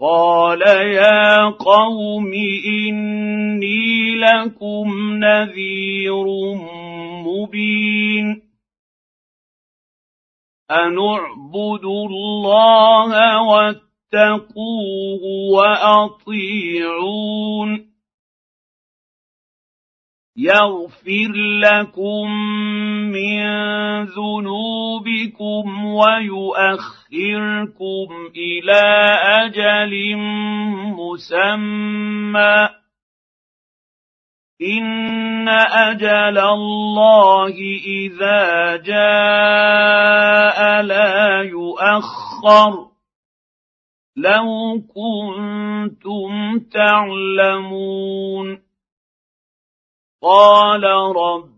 قال يا قوم اني لكم نذير مبين ان اعبدوا الله واتقوه واطيعون يغفر لكم من ذنوبكم ويؤخركم إلى أجل مسمى. إن أجل الله إذا جاء لا يؤخر. لو كنتم تعلمون. قال رب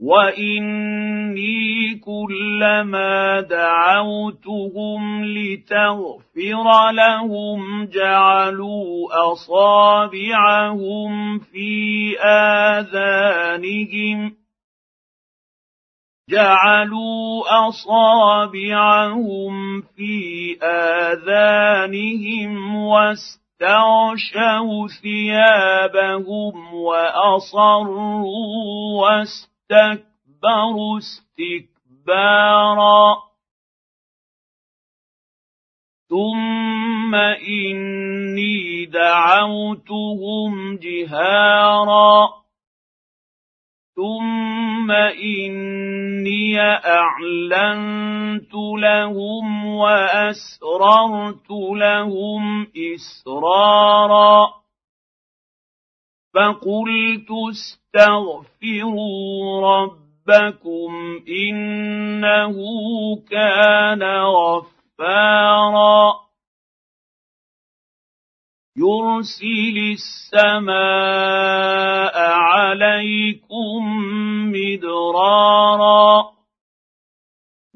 واني كلما دعوتهم لتغفر لهم جعلوا اصابعهم في اذانهم جعلوا اصابعهم في اذانهم واستغشوا ثيابهم واصروا واستغشوا اسْتَكْبَرُوا اسْتِكْبَارًا. ثُمَّ إِنِّي دَعَوْتُهُمْ جِهَارًا. ثُمَّ إِنِّي أَعْلَنتُ لَهُمْ وَأَسْرَرْتُ لَهُمْ إِسْرَارًا. فقلت استغفروا ربكم إنه كان غفارا. يرسل السماء عليكم مدرارا.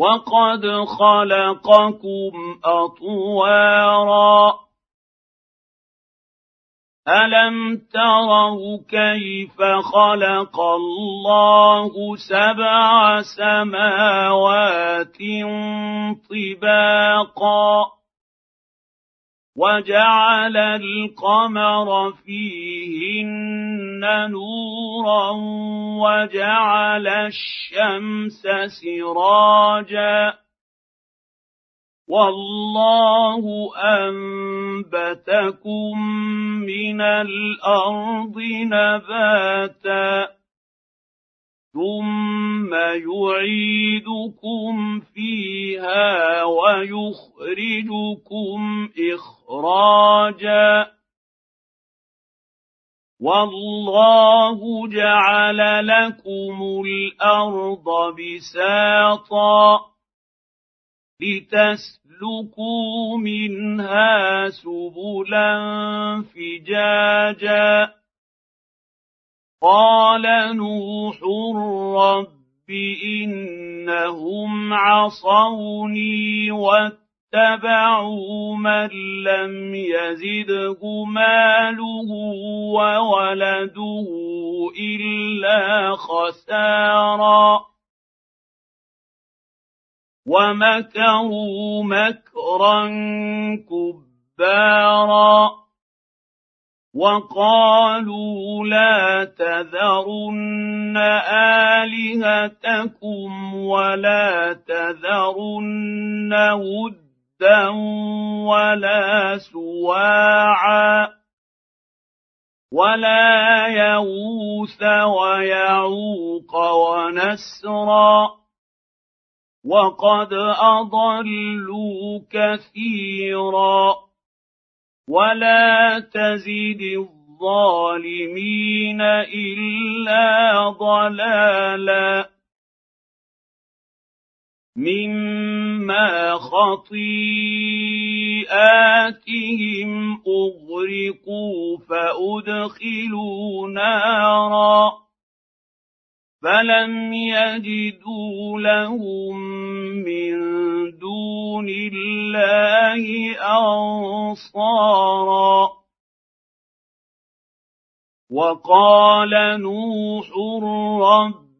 وقد خلقكم أطوارا. ألم تروا كيف خلق الله سبع سماوات طباقا؟ وجعل القمر فيهن نورا وجعل الشمس سراجا. والله انبتكم من الأرض نباتا ثم يعيدكم فيها ويخرجكم اخراجا والله جعل لكم الأرض بساطا لتسلكوا منها سبلا فجاجا. قال نوح رب إنهم عصوني واتبعوا من لم يزده ماله وولده إلا خسارا. ومكروا مكرا كبرا كفارا وقالوا لا تذرن آلهتكم ولا تذرن ولا سواعا ولا يغوث ويعوق ونسرا. وقد أضلوا كثيرا ولا تزد الظالمين إلا ضلالا. مما خطيئاتهم اغرقوا فادخلوا نارا فلم يجدوا لهم من دون الله انصارا وقال نوح رب